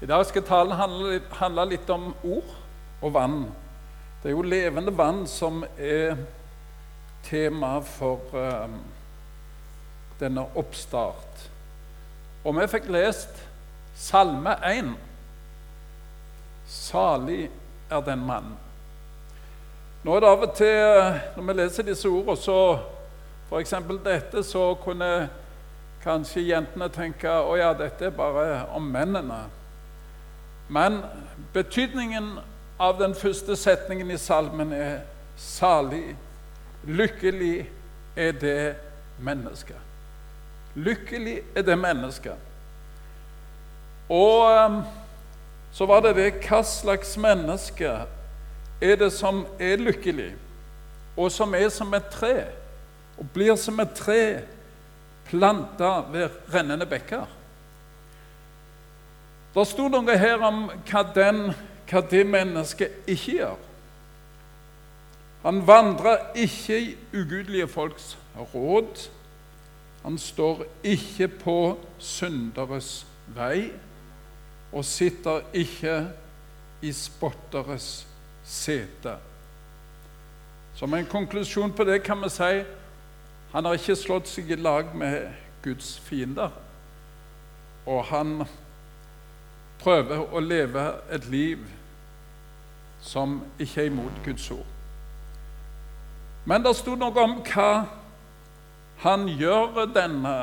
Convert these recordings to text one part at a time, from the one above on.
I dag skal talen handle litt, om ord og vann. Det er jo levende vann som er tema for eh, denne oppstart. Og vi fikk lest Salme 1. Salig er den mann. Nå er det av og til når vi leser disse ordene, så f.eks. dette, så kunne kanskje jentene tenke å ja, dette er bare om mennene. Men betydningen av den første setningen i salmen er salig, lykkelig er det mennesket. Lykkelig er det mennesket. Og um, så var det det hva slags menneske er det som er lykkelig, og som er som et tre, og blir som et tre planta ved rennende bekker. Det sto noe her om hva, den, hva det mennesket ikke gjør. Han vandrer ikke i ugudelige folks råd. Han står ikke på synderes vei og sitter ikke i spotteres sete. Som en konklusjon på det kan vi si han har ikke slått seg i lag med Guds fiender. Og han prøver å leve et liv som ikke er imot Guds ord. Men det sto noe om hva han gjør denne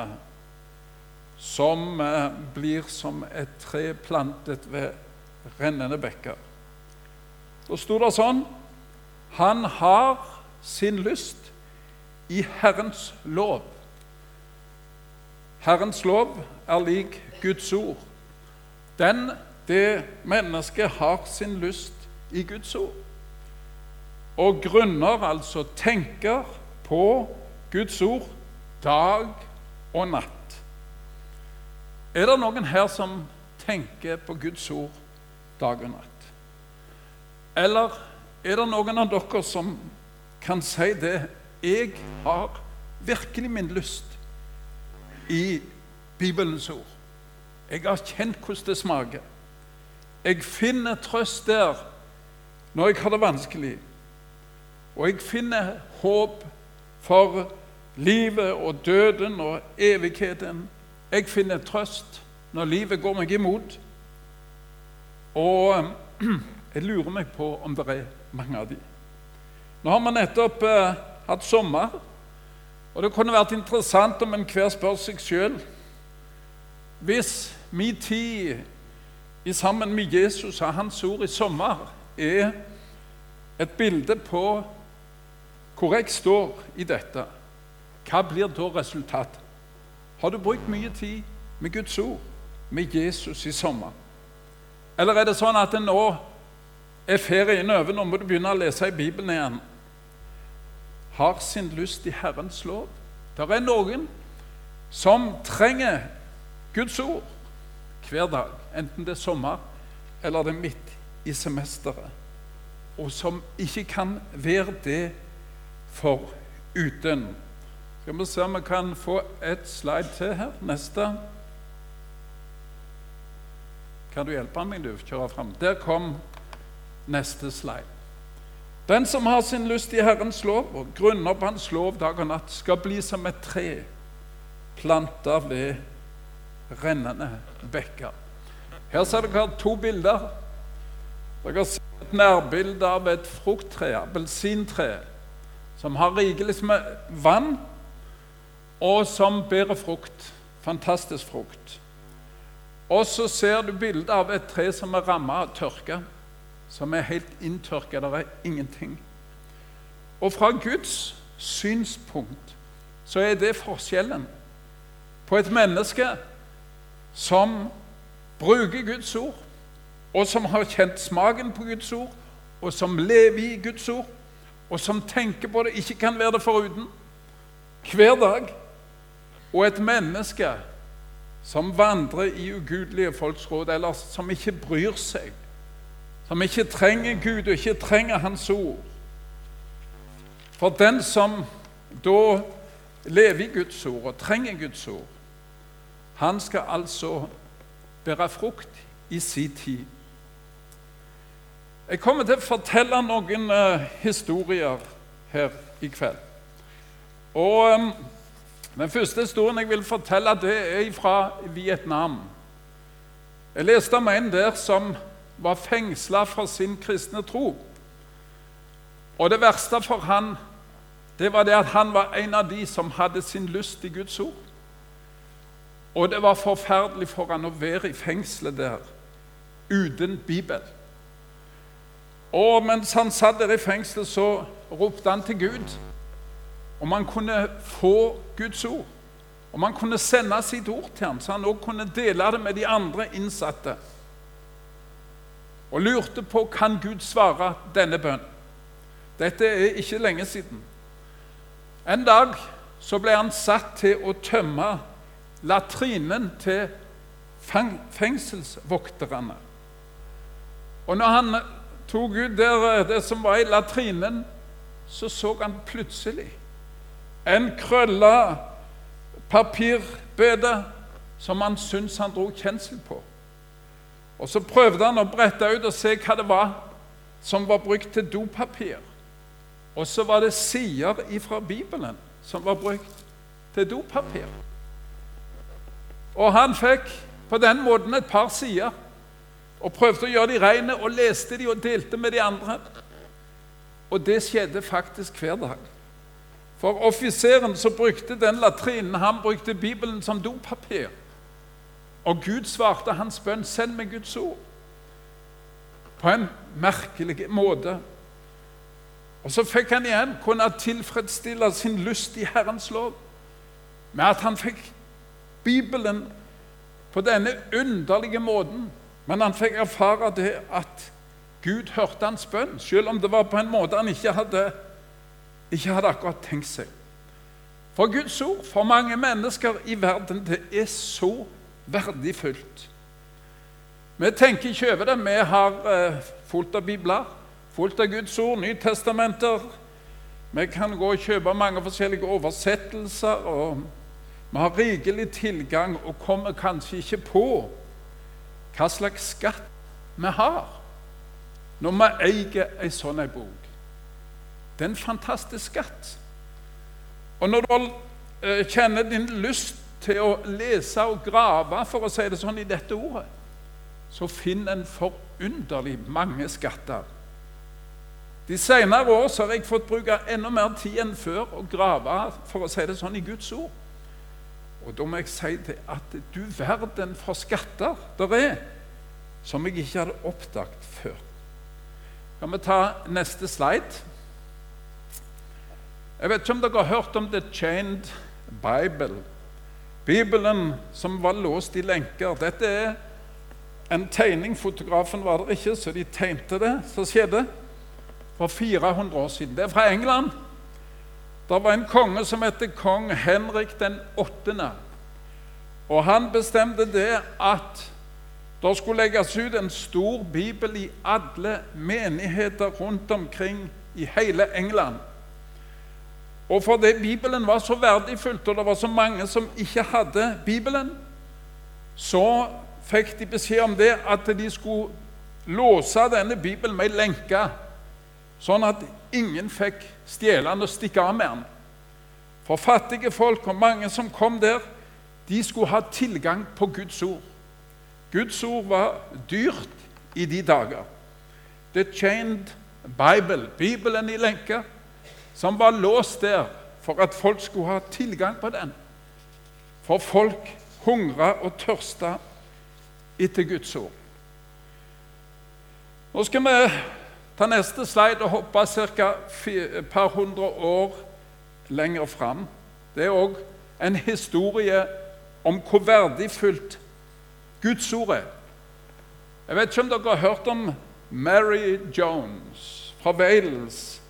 som eh, blir som et tre plantet ved rennende bekker. Da sto det sånn Han har sin lyst i Herrens lov. Herrens lov er lik Guds ord. Den, det mennesket har sin lyst i Guds ord. Og grunner, altså tenker på Guds ord dag og natt. Er det noen her som tenker på Guds ord dag og natt? Eller er det noen av dere som kan si det? Jeg har virkelig min lyst i Bibelens ord. Jeg har kjent hvordan det smaker. Jeg finner trøst der når jeg har det vanskelig. Og jeg finner håp for livet og døden og evigheten. Jeg finner trøst når livet går meg imot. Og jeg lurer meg på om det er mange av de. Nå har vi nettopp eh, hatt sommer, og det kunne vært interessant om enhver spør seg sjøl hvis min tid i sammen med Jesus og hans ord i sommer er et bilde på hvor jeg står i dette, hva blir da resultatet? Har du brukt mye tid med Guds ord, med Jesus i sommer? Eller er det sånn at nå er ferien over, nå må du begynne å lese i Bibelen igjen? Har sin lyst i Herrens lov. Det er noen som trenger Guds ord hver dag, enten det er sommer eller det er midt i semesteret, og som ikke kan være det foruten. Skal vi se om vi kan få et slide til her. Neste. Kan du hjelpe meg, du? Kjøre fram. Der kom neste slide. Den som har sin lyst i Herrens lov og grunner på Hans lov dag og natt, skal bli som et tre planta ved rennende bekker. Her ser dere to bilder. Dere ser et nærbilde av et frukttre, appelsintre, som har rikelig med vann, og som bærer frukt. Fantastisk frukt. Og så ser du bildet av et tre som er rammet av tørke, som er helt inntørka. Det er ingenting. Og fra Guds synspunkt så er det forskjellen på et menneske som bruker Guds ord, og som har kjent smaken på Guds ord, og som lever i Guds ord, og som tenker på det, ikke kan være det foruten, hver dag. Og et menneske som vandrer i ugudelige folks råd, eller som ikke bryr seg, som ikke trenger Gud og ikke trenger Hans ord. For den som da lever i Guds ord og trenger Guds ord, han skal altså bære frukt i sin tid. Jeg kommer til å fortelle noen uh, historier her i kveld. Og um, Den første historien jeg vil fortelle, det er fra Vietnam. Jeg leste om en der som var fengsla for sin kristne tro. Og det verste for han, det var det at han var en av de som hadde sin lyst i Guds ord. Og det var forferdelig for han å være i fengselet der uten Bibel. Og mens han satt der i fengselet, så ropte han til Gud om han kunne få Guds ord. Om han kunne sende sitt ord til ham, så han også kunne dele det med de andre innsatte. Og lurte på kan Gud svare denne bønnen. Dette er ikke lenge siden. En dag så ble han satt til å tømme latrinen til fengselsvokterne. Og når han tok ut der, det som var i latrinen, så så han plutselig en krølla papirbøte som han syntes han dro kjensel på. Og Så prøvde han å brette ut og se hva det var som var brukt til dopapir. Og så var det sider fra Bibelen som var brukt til dopapir. Og han fikk på den måten et par sider og prøvde å gjøre de rene og leste de og delte med de andre. Og det skjedde faktisk hver dag. For offiseren som brukte den latrinen, han brukte Bibelen som dopapir. Og Gud svarte hans bønn 'Send meg Guds ord' på en merkelig måte. Og så fikk han igjen kunne tilfredsstille sin lyst i Herrens lov med at han fikk Bibelen på denne underlige måten. Men han fikk erfare det at Gud hørte hans bønn, selv om det var på en måte han ikke hadde, ikke hadde akkurat tenkt seg. For Guds ord for mange mennesker i verden det er så verdifullt. Vi tenker ikke over det. Vi har eh, fullt av bibler, fullt av Guds ord, Nytestamenter. Vi kan gå og kjøpe mange forskjellige oversettelser. og Vi har rikelig tilgang og kommer kanskje ikke på hva slags skatt vi har når vi eier ei sånn ei bok. Det er en fantastisk skatt. Og når du eh, kjenner din lyst til å lese og grave, for å si det sånn, i dette ordet, så finn en forunderlig mange skatter. De senere år har jeg fått bruke enda mer tid enn før å grave for å si det sånn, i Guds ord. Og da må jeg si det at du verden for skatter der er, som jeg ikke hadde oppdaget før. Kan vi ta neste slide? Jeg vet ikke om dere har hørt om The Chained Bible. Bibelen som var låst i lenker. Dette er en tegning. Fotografen var der ikke, så de tegnte det. Så skjedde for 400 år siden. Det er fra England. Det var en konge som het kong Henrik den 8. Og han bestemte det at det skulle legges ut en stor bibel i alle menigheter rundt omkring i hele England. Og fordi Bibelen var så verdifullt, og det var så mange som ikke hadde Bibelen, så fikk de beskjed om det at de skulle låse denne Bibelen med lenke, sånn at ingen fikk stjele den og stikke av med den. For fattige folk og mange som kom der, de skulle ha tilgang på Guds ord. Guds ord var dyrt i de dager. The Chained Bible, Bibelen i lenke, som var låst der for at folk skulle ha tilgang på den. For folk hungra og tørsta etter Guds ord. Nå skal vi ta neste slide og hoppe ca. et par hundre år lenger fram. Det er òg en historie om hvor verdifullt Guds ord er. Jeg vet ikke om dere har hørt om Mary Jones fra Wales.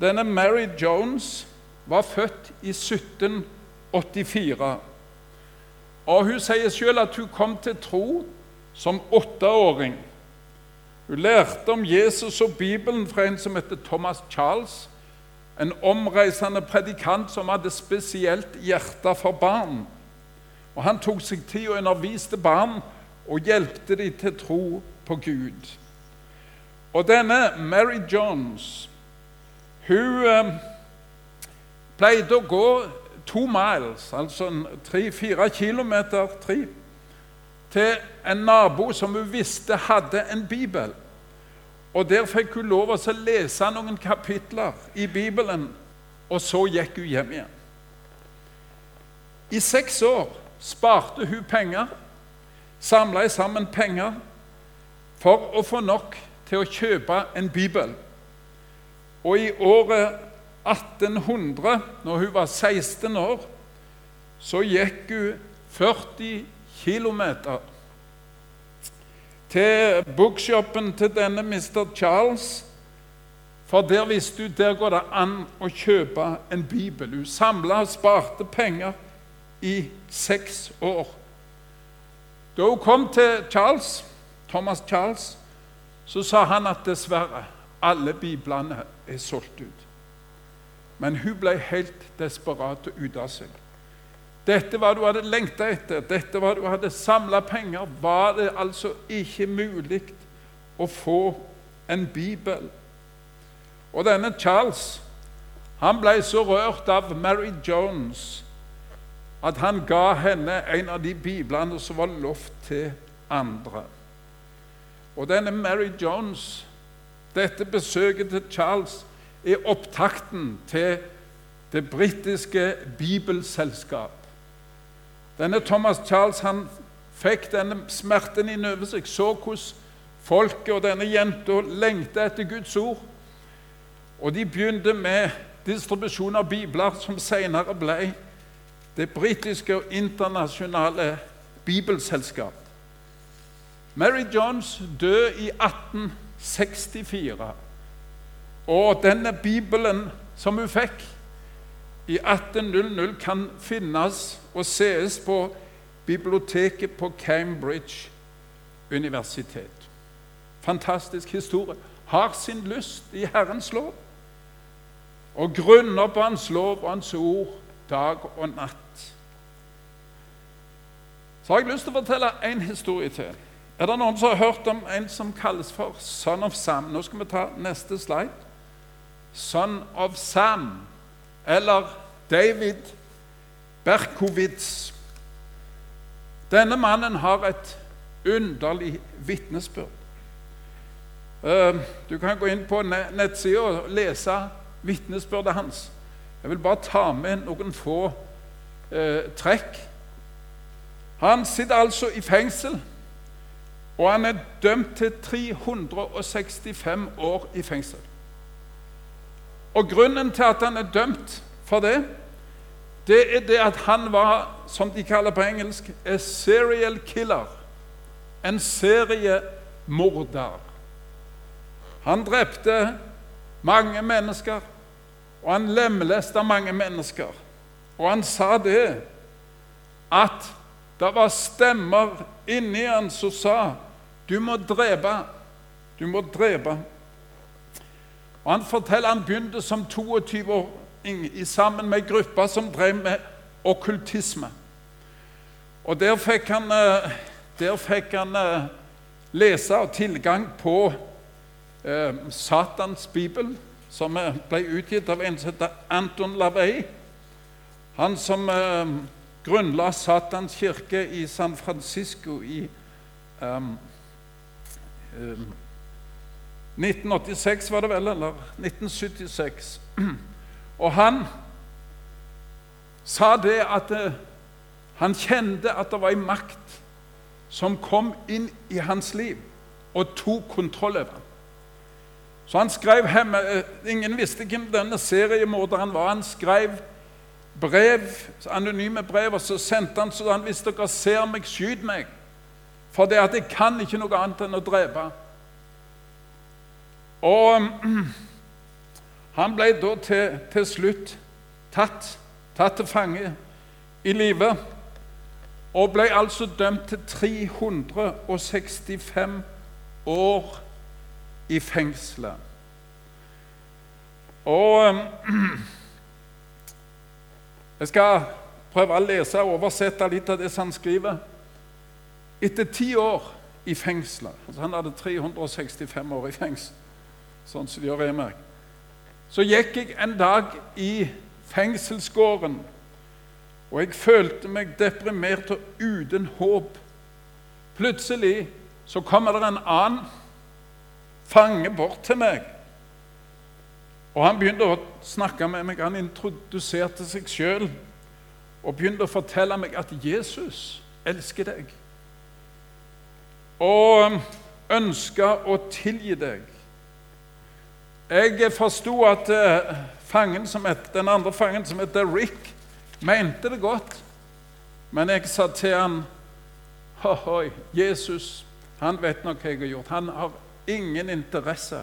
Denne Mary Jones var født i 1784. Og Hun sier selv at hun kom til tro som åtteåring. Hun lærte om Jesus og Bibelen fra en som heter Thomas Charles, en omreisende predikant som hadde spesielt hjerte for barn. Og Han tok seg tid og underviste barn og hjelpte dem til tro på Gud. Og denne Mary Jones hun eh, pleide å gå to miles, altså tre-fire kilometer tre, til en nabo som hun visste hadde en bibel. Og Der fikk hun lov å lese noen kapitler i Bibelen, og så gikk hun hjem igjen. I seks år sparte hun penger, samla sammen penger, for å få nok til å kjøpe en bibel. Og i året 1800, når hun var 16 år, så gikk hun 40 km til bookshopen til denne Mr. Charles. For der visste hun der går det an å kjøpe en bibel. Hun samla og sparte penger i seks år. Da hun kom til Charles, Thomas Charles, så sa han at dessverre, alle biblene er solgt ut. Men hun ble helt desperat og ute av seg. Dette var du hadde lengta etter, dette var du hadde samla penger. Var det altså ikke mulig å få en bibel? Og denne Charles han ble så rørt av Mary Jones at han ga henne en av de biblene som var lovt til andre. Og denne Mary Jones, dette besøket til Charles, er opptakten til det britiske bibelselskap. Denne Thomas Charles han fikk denne smerten inn over seg, så hvordan folket og denne jenta lengta etter Guds ord. Og de begynte med distribusjon av bibler, som senere ble det britiske og internasjonale bibelselskap. Mary Jones døde i 1864. Og denne bibelen som hun fikk i 1800, kan finnes og sees på biblioteket på Cambridge universitet. Fantastisk historie. Har sin lyst i Herrens lov og grunner på Hans lov og Hans ord dag og natt. Så har jeg lyst til å fortelle en historie til. Er det noen som har hørt om en som kalles for Son of Sam? Nå skal vi ta neste slide. Son of Sam, eller David Berkowitz. Denne mannen har et underlig vitnesbyrd. Eh, du kan gå inn på nettsida og lese vitnesbyrdet hans. Jeg vil bare ta med noen få eh, trekk. Han sitter altså i fengsel, og han er dømt til 365 år i fengsel. Og Grunnen til at han er dømt for det, det er det at han var, som de kaller på engelsk, a serial killer. En seriemorder. Han drepte mange mennesker. Og han lemlesta mange mennesker. Og han sa det at det var stemmer inni han som sa 'Du må drepe. Du må drepe.' Og Han forteller han begynte som 22-åring sammen med ei gruppe som drev med okkultisme. Og Der fikk han, eh, der fikk han eh, lese og tilgang på eh, Satans bibel som ble utgitt av en som heter Anton Lavey. Han som eh, grunnla Satans kirke i San Francisco i um, um, 1986, var det vel, eller 1976. Og han sa det at uh, han kjente at det var en makt som kom inn i hans liv og tok kontroll over ham. Så han skrev hjemme, eh, Ingen visste hvem denne seriemorderen var. Han skrev brev, anonyme brev, og så sendte han så han hvis dere ser meg, skyt meg. For det at jeg kan ikke noe annet enn å drepe. Og han ble da til, til slutt tatt, tatt til fange i live. Og ble altså dømt til 365 år i fengselet. Og Jeg skal prøve å lese og oversette litt av det han skriver. etter ti år i fengselet altså Han hadde 365 år i fengsel, sånn som de gjør i meg. Så gikk jeg en dag i fengselsgården, og jeg følte meg deprimert og uten håp. Plutselig så kommer det en annen fange bort til meg. Og Han begynte å snakke med meg. Han introduserte seg sjøl og begynte å fortelle meg at Jesus elsker deg og ønsker å tilgi deg. Jeg forsto at eh, fangen het, den andre fangen, som heter Rick, mente det godt. Men jeg sa til han, Hoi, Jesus han vet nok hva jeg har gjort. Han har ingen interesse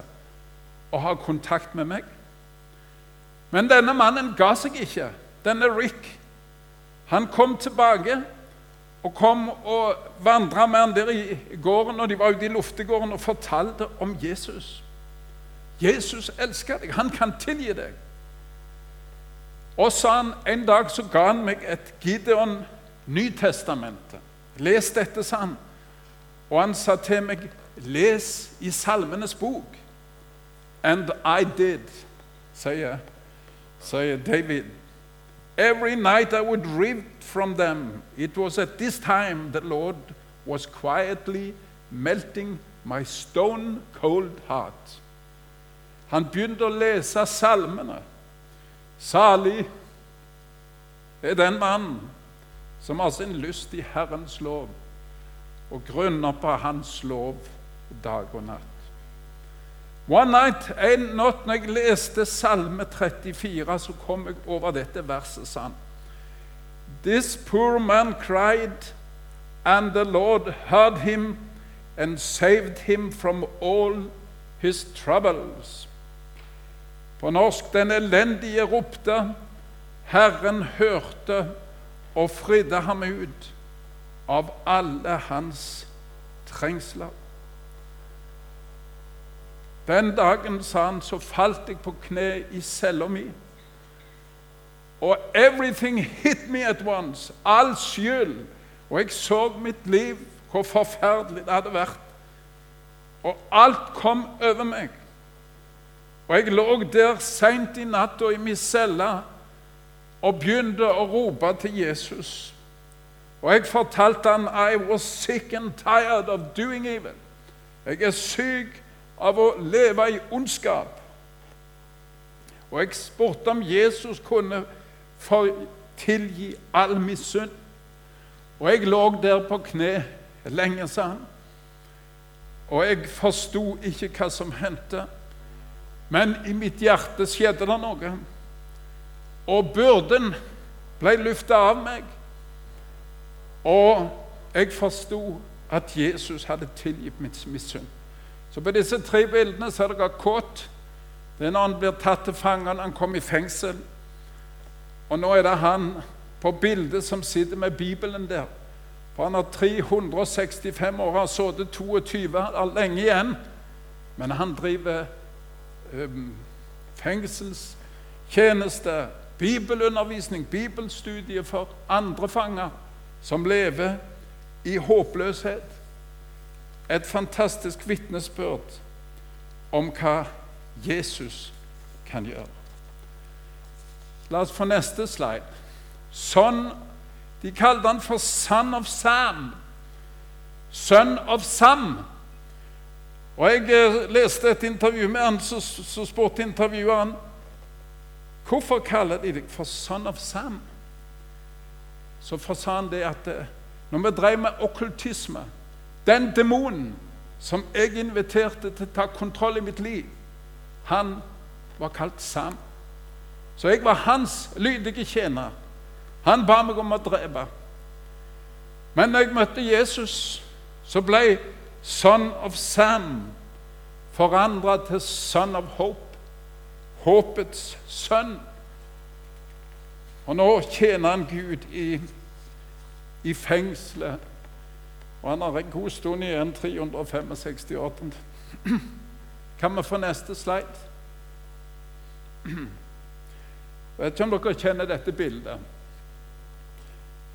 å ha kontakt med meg. Men denne mannen ga seg ikke. Denne Rick. Han kom tilbake og kom og vandra med han der i gården, og de var ute i luftegården og fortalte om Jesus. Jesus elsker deg. Han kan deg. Og sa han, En dag så han meg et Gideon Nytestamentet. Les dette, sa han. Og han sa til meg, les i Salmenes bok. And I did, sier, sier David. Every night I would read from them. It was at this time the Lord was quietly melting my stone cold heart. Han begynte å lese salmene. Salig er den mannen som har sin lyst i Herrens lov og grunner på Hans lov dag og natt. One night, En natt når jeg leste Salme 34, så kom jeg over dette verset sånn. This poor man cried, and the Lord heard him and saved him from all his troubles. På norsk den elendige ropte, Herren hørte og fridde ham ut av alle hans trengsler. Den dagen, sa han, så falt jeg på kne i cella mi. Og 'everything hit me at once'. All skyld. Og jeg så mitt liv, hvor forferdelig det hadde vært. Og alt kom over meg. Og jeg lå der seint i natta i min celle og begynte å rope til Jesus. Og jeg fortalte han I was sick and tired of doing evil. Jeg er syk av å leve i ondskap. Og jeg spurte om Jesus kunne tilgi all min synd. Og jeg lå der på kne lenge, sa han. Og jeg forsto ikke hva som hendte. Men i mitt hjerte skjedde det noe. Og byrden ble lufta av meg. Og jeg forsto at Jesus hadde tilgitt mitt synd. Så på disse tre bildene ser dere kåt. Det er når han blir tatt til fange, han kommer i fengsel. Og nå er det han på bildet som sitter med Bibelen der. For han har 365 år, har sittet 22, har lenge igjen. Men han driver fengselstjeneste, bibelundervisning, bibelstudie for andre fanger som lever i håpløshet et fantastisk vitnesbyrd om hva Jesus kan gjøre. La oss få neste slide. Sånn de kalte han for Son of Sam. Sønn of Sam. Og Jeg leste et intervju med han, så, så spurte intervjueren hvorfor kaller de deg for Son of Sam. Så sa han det at eh, når vi drev med okkultisme den demonen som jeg inviterte til å ta kontroll i mitt liv, han var kalt Sam. Så jeg var hans lydige tjener. Han ba meg om å drepe. Men når jeg møtte Jesus, så ble Son of Sam forandra til Son of Hope. Håpets sønn. Og nå tjener han Gud i, i fengselet og han har en god stund igjen, 365 år. Kan vi få neste slide? Jeg vet ikke om dere kjenner dette bildet.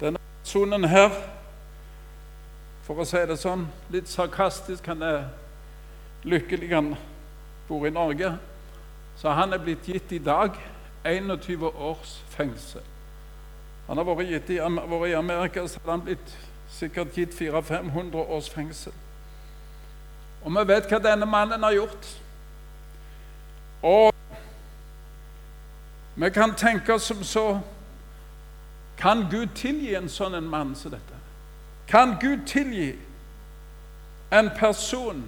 Denne personen her For å si det sånn, litt sarkastisk han er lykkelig han bor i Norge. Så han er blitt gitt i dag 21 års fengsel. Han har vært, gitt i, vært i Amerika, så hadde han blitt sikkert gitt 400-500 års fengsel. Og vi vet hva denne mannen har gjort. Og vi kan tenke som så Kan Gud tilgi en sånn en mann som dette? Kan Gud tilgi en person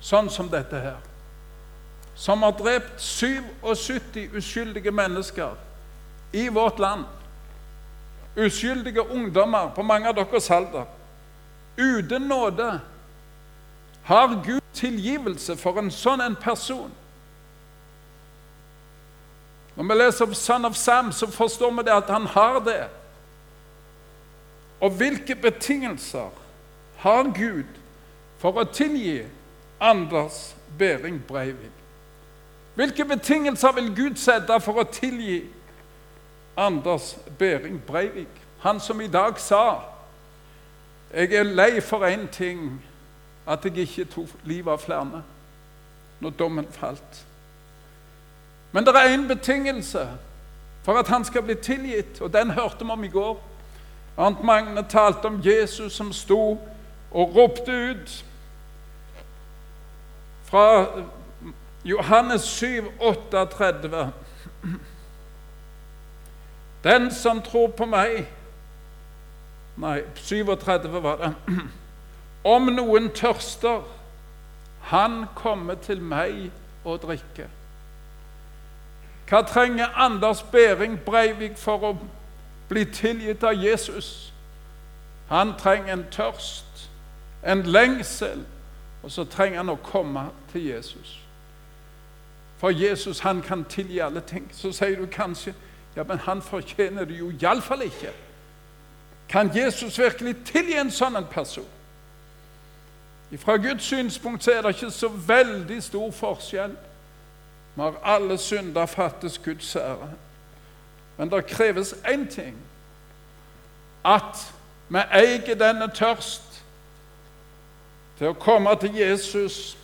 sånn som dette her? Som har drept 77 uskyldige mennesker i vårt land. Uskyldige ungdommer på mange av deres alder. Uten nåde. Har Gud tilgivelse for en sånn en person? Når vi leser om Son of Sam, så forstår vi det at han har det. Og hvilke betingelser har Gud for å tilgi Anders Behring Breivik? Hvilke betingelser vil Gud sette for å tilgi Anders Behring Breivik? Han som i dag sa jeg er lei for én ting, at jeg ikke tok livet av flere når dommen falt. Men det er én betingelse for at han skal bli tilgitt, og den hørte vi om i går. Arnt Magne talte om Jesus som sto og ropte ut fra Johannes 7, 38. Den som tror på meg Nei, 37 var det. Om noen tørster, han kommer til meg og drikker. Hva trenger Anders Behring Breivik for å bli tilgitt av Jesus. Han trenger en tørst, en lengsel, og så trenger han å komme til Jesus. For Jesus han kan tilgi alle ting. Så sier du kanskje ja, men han fortjener det jo iallfall ikke. Kan Jesus virkelig tilgi en sånn en person? Fra Guds synspunkt så er det ikke så veldig stor forskjell. Vi har alle synder fattes Guds ære. Men det kreves én ting at vi eier denne tørst til å komme til Jesus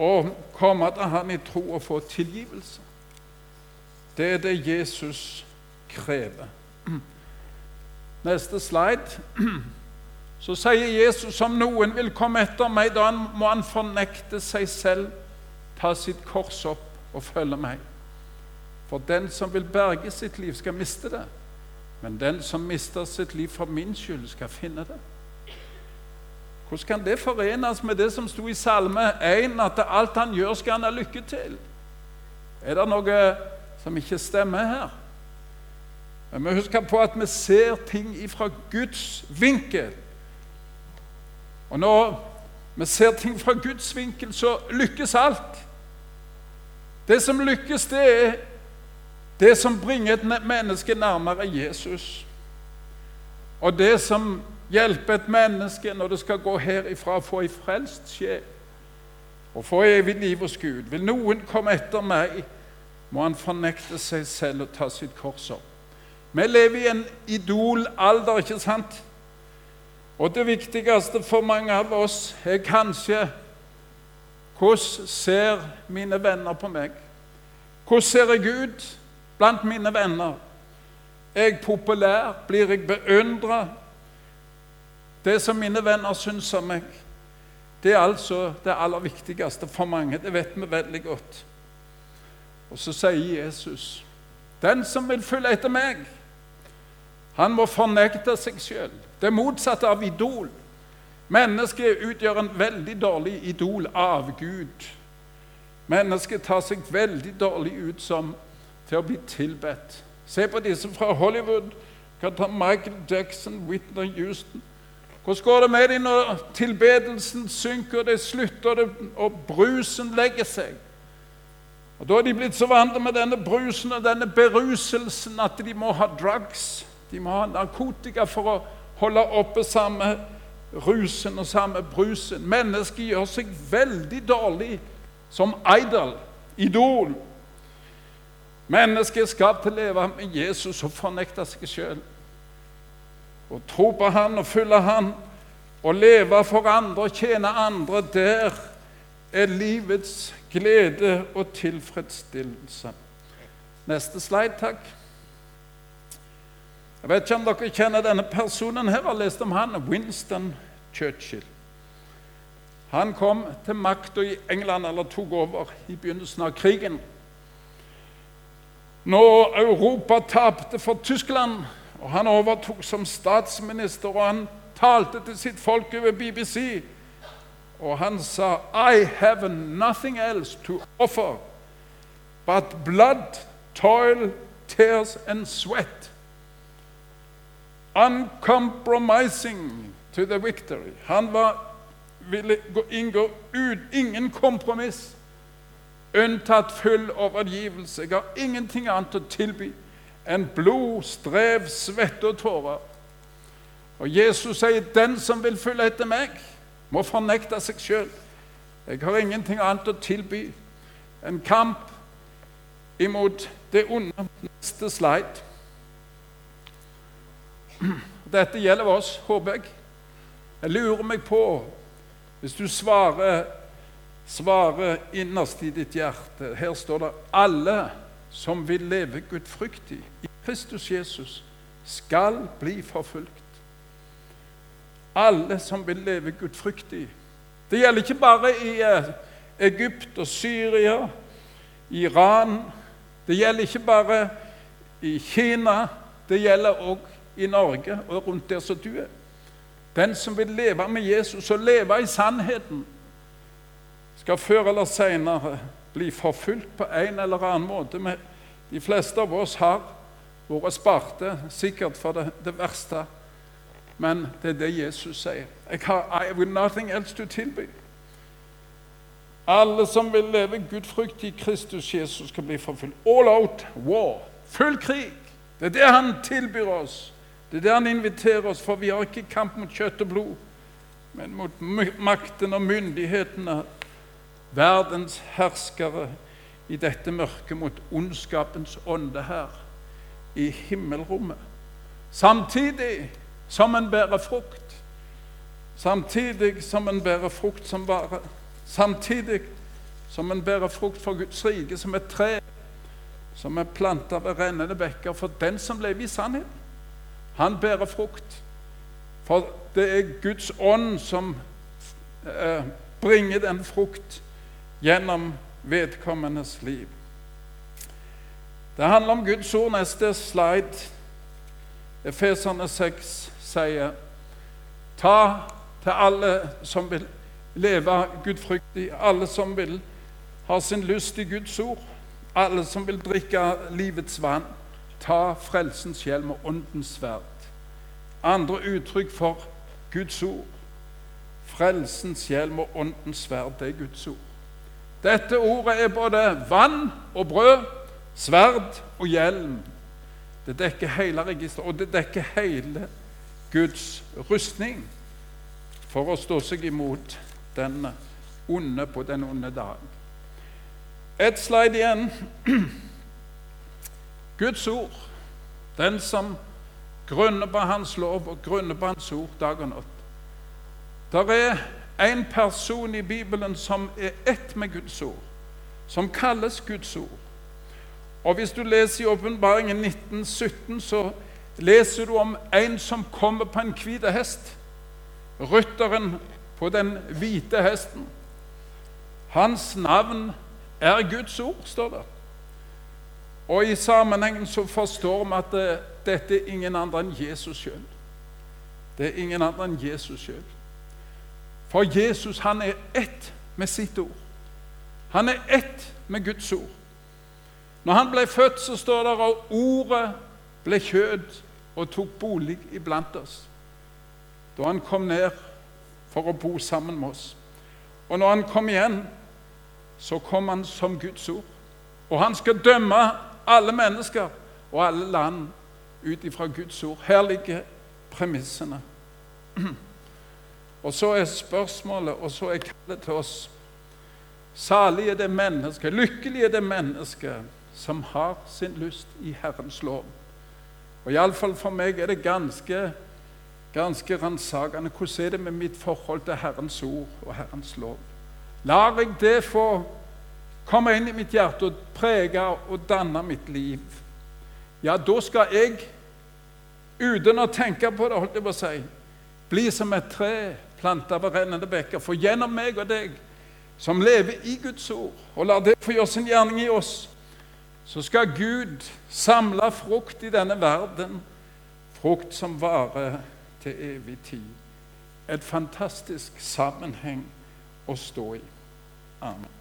og komme til Han i tro og få tilgivelse. Det er det Jesus krever. Neste slide. Så sier Jesus om noen vil komme etter meg, da må han fornekte seg selv, ta sitt kors opp og følge meg. For den som vil berge sitt liv, skal miste det. Men den som mister sitt liv for min skyld, skal finne det. Hvordan kan det forenes med det som sto i Salme 1, at alt han gjør, skal han ha lykke til? Er det noe som ikke stemmer her? Men vi husker på at vi ser ting fra Guds vinkel. Og når vi ser ting fra Guds vinkel, så lykkes alt. Det som lykkes, det er det som bringer et menneske nærmere Jesus, og det som hjelper et menneske når det skal gå herifra og få ei frelst sjel og få evig liv hos Gud. Vil noen komme etter meg, må han fornekte seg selv og ta sitt kors opp. Vi lever i en idolalder, ikke sant? Og det viktigste for mange av oss er kanskje hvordan ser mine venner på meg? Hvordan ser jeg ut? Blant mine venner. Er jeg populær? Blir jeg beundra? Det som mine venner syns om meg, det er altså det aller viktigste for mange. Det vet vi veldig godt. Og så sier Jesus, 'Den som vil følge etter meg, han må fornekte seg sjøl.' Det motsatte av idol. Mennesket utgjør en veldig dårlig idol av Gud. Mennesket tar seg veldig dårlig ut som til å bli tilbedt. Se på disse fra Hollywood. Kan ta Michael Jackson, Whitney Houston. Hvordan går det med dem når tilbedelsen synker, det slutter, det, og brusen legger seg? Og Da er de blitt så vant med denne brusen og denne beruselsen at de må ha drugs. De må ha narkotika for å holde oppe samme rusen og samme brusen. Mennesket gjør seg veldig dårlig som idol, idol. Mennesket er skapt til å leve med Jesus og fornekte seg sjøl. Og tro på Han og følge Han Å leve for andre og tjene andre, der er livets glede og tilfredsstillelse. Neste slide, takk. Jeg vet ikke om dere kjenner denne personen her. har lest om han, Winston Churchill. Han kom til makta i England, eller tok over, i begynnelsen av krigen. Når Europa tapte for Tyskland, og han overtok som statsminister, og han talte til sitt folk over BBC, og han sa I have nothing else to offer but blood, toil, tears and sweat. Uncompromising to the victory. Han var, ville inngå ut, ingen kompromiss, unntatt full overgivelse. Jeg har ingenting annet å tilby enn blod, strev, svette og tårer. Og Jesus sier, 'Den som vil følge etter meg, må fornekte seg sjøl.' Jeg har ingenting annet å tilby enn kamp imot det onde. Neste slide. Dette gjelder oss, håper jeg. Jeg lurer meg på, hvis du svarer, svarer innerst i ditt hjerte Her står det 'alle som vil leve gudfryktig i Kristus Jesus, skal bli forfulgt'. Alle som vil leve gudfryktig. Det gjelder ikke bare i eh, Egypt og Syria, Iran. Det gjelder ikke bare i Kina. Det gjelder også i Norge og rundt der som du er. Den som vil leve med Jesus og leve i sannheten, skal før eller senere bli forfulgt på en eller annen måte. De fleste av oss har vært sparte, sikkert for det, det verste. Men det er det Jesus sier. Jeg har I have nothing else to tilby. Alle som vil leve gudfrykt i Kristus Jesus, skal bli forfulgt. All out war. Full krig. Det er det han tilbyr oss. Det er det han inviterer oss, for vi har ikke kamp mot kjøtt og blod, men mot makten og myndighetene, verdens herskere i dette mørket, mot ondskapens ånde her i himmelrommet. Samtidig som en bærer frukt. Samtidig som en bærer frukt som vare. Samtidig som en bærer frukt for Guds rike, som et tre som er planta ved rennende bekker. For den som lever i sannhet, han bærer frukt. For det er Guds ånd som eh, bringer den frukt gjennom vedkommendes liv. Det handler om Guds ord. Neste slide. Efeserne 6 sier Ta til alle som vil leve gudfryktig, alle som vil ha sin lyst i Guds ord, alle som vil drikke livets vann. Ta frelsens hjelm og åndens sverd. Andre uttrykk for Guds ord. Frelsens hjelm og åndens sverd, det er Guds ord. Dette ordet er både vann og brød, sverd og hjelm. Det dekker hele registeret, og det dekker hele Guds rustning for å stå seg imot den onde på den onde dag. Et slide igjen. Guds ord, den som grunner på Hans lov og grunner på Hans ord dag og natt. Der er en person i Bibelen som er ett med Guds ord, som kalles Guds ord. Og Hvis du leser i Åpenbaringen 1917, så leser du om en som kommer på en hvit hest. Rytteren på den hvite hesten. Hans navn er Guds ord, står det. Og I sammenhengen så forstår vi at det, dette er ingen andre enn Jesus sjøl. Det er ingen andre enn Jesus sjøl. For Jesus han er ett med sitt ord. Han er ett med Guds ord. Når han ble født, så står det at ordet ble kjød og tok bolig iblant oss. Da han kom ned for å bo sammen med oss. Og når han kom igjen, så kom han som Guds ord. Og han skal dømme alle mennesker og alle land ut ifra Guds ord. Her ligger premissene. Og så er spørsmålet, og så er kallet til oss Salig er det mennesket, lykkelig er det mennesket som har sin lyst i Herrens lov. Og Iallfall for meg er det ganske ganske ransakende hvordan er det med mitt forhold til Herrens ord og Herrens lov. Lar jeg det få komme inn i mitt hjerte og prege og danne mitt liv? Ja, da skal jeg, uten å tenke på det, holdt jeg på å si, bli som et tre planta ved rennende bekker. For gjennom meg og deg, som lever i Guds ord, og lar det få gjøre sin gjerning i oss, så skal Gud samle frukt i denne verden, frukt som varer til evig tid. Et fantastisk sammenheng å stå i. Amen.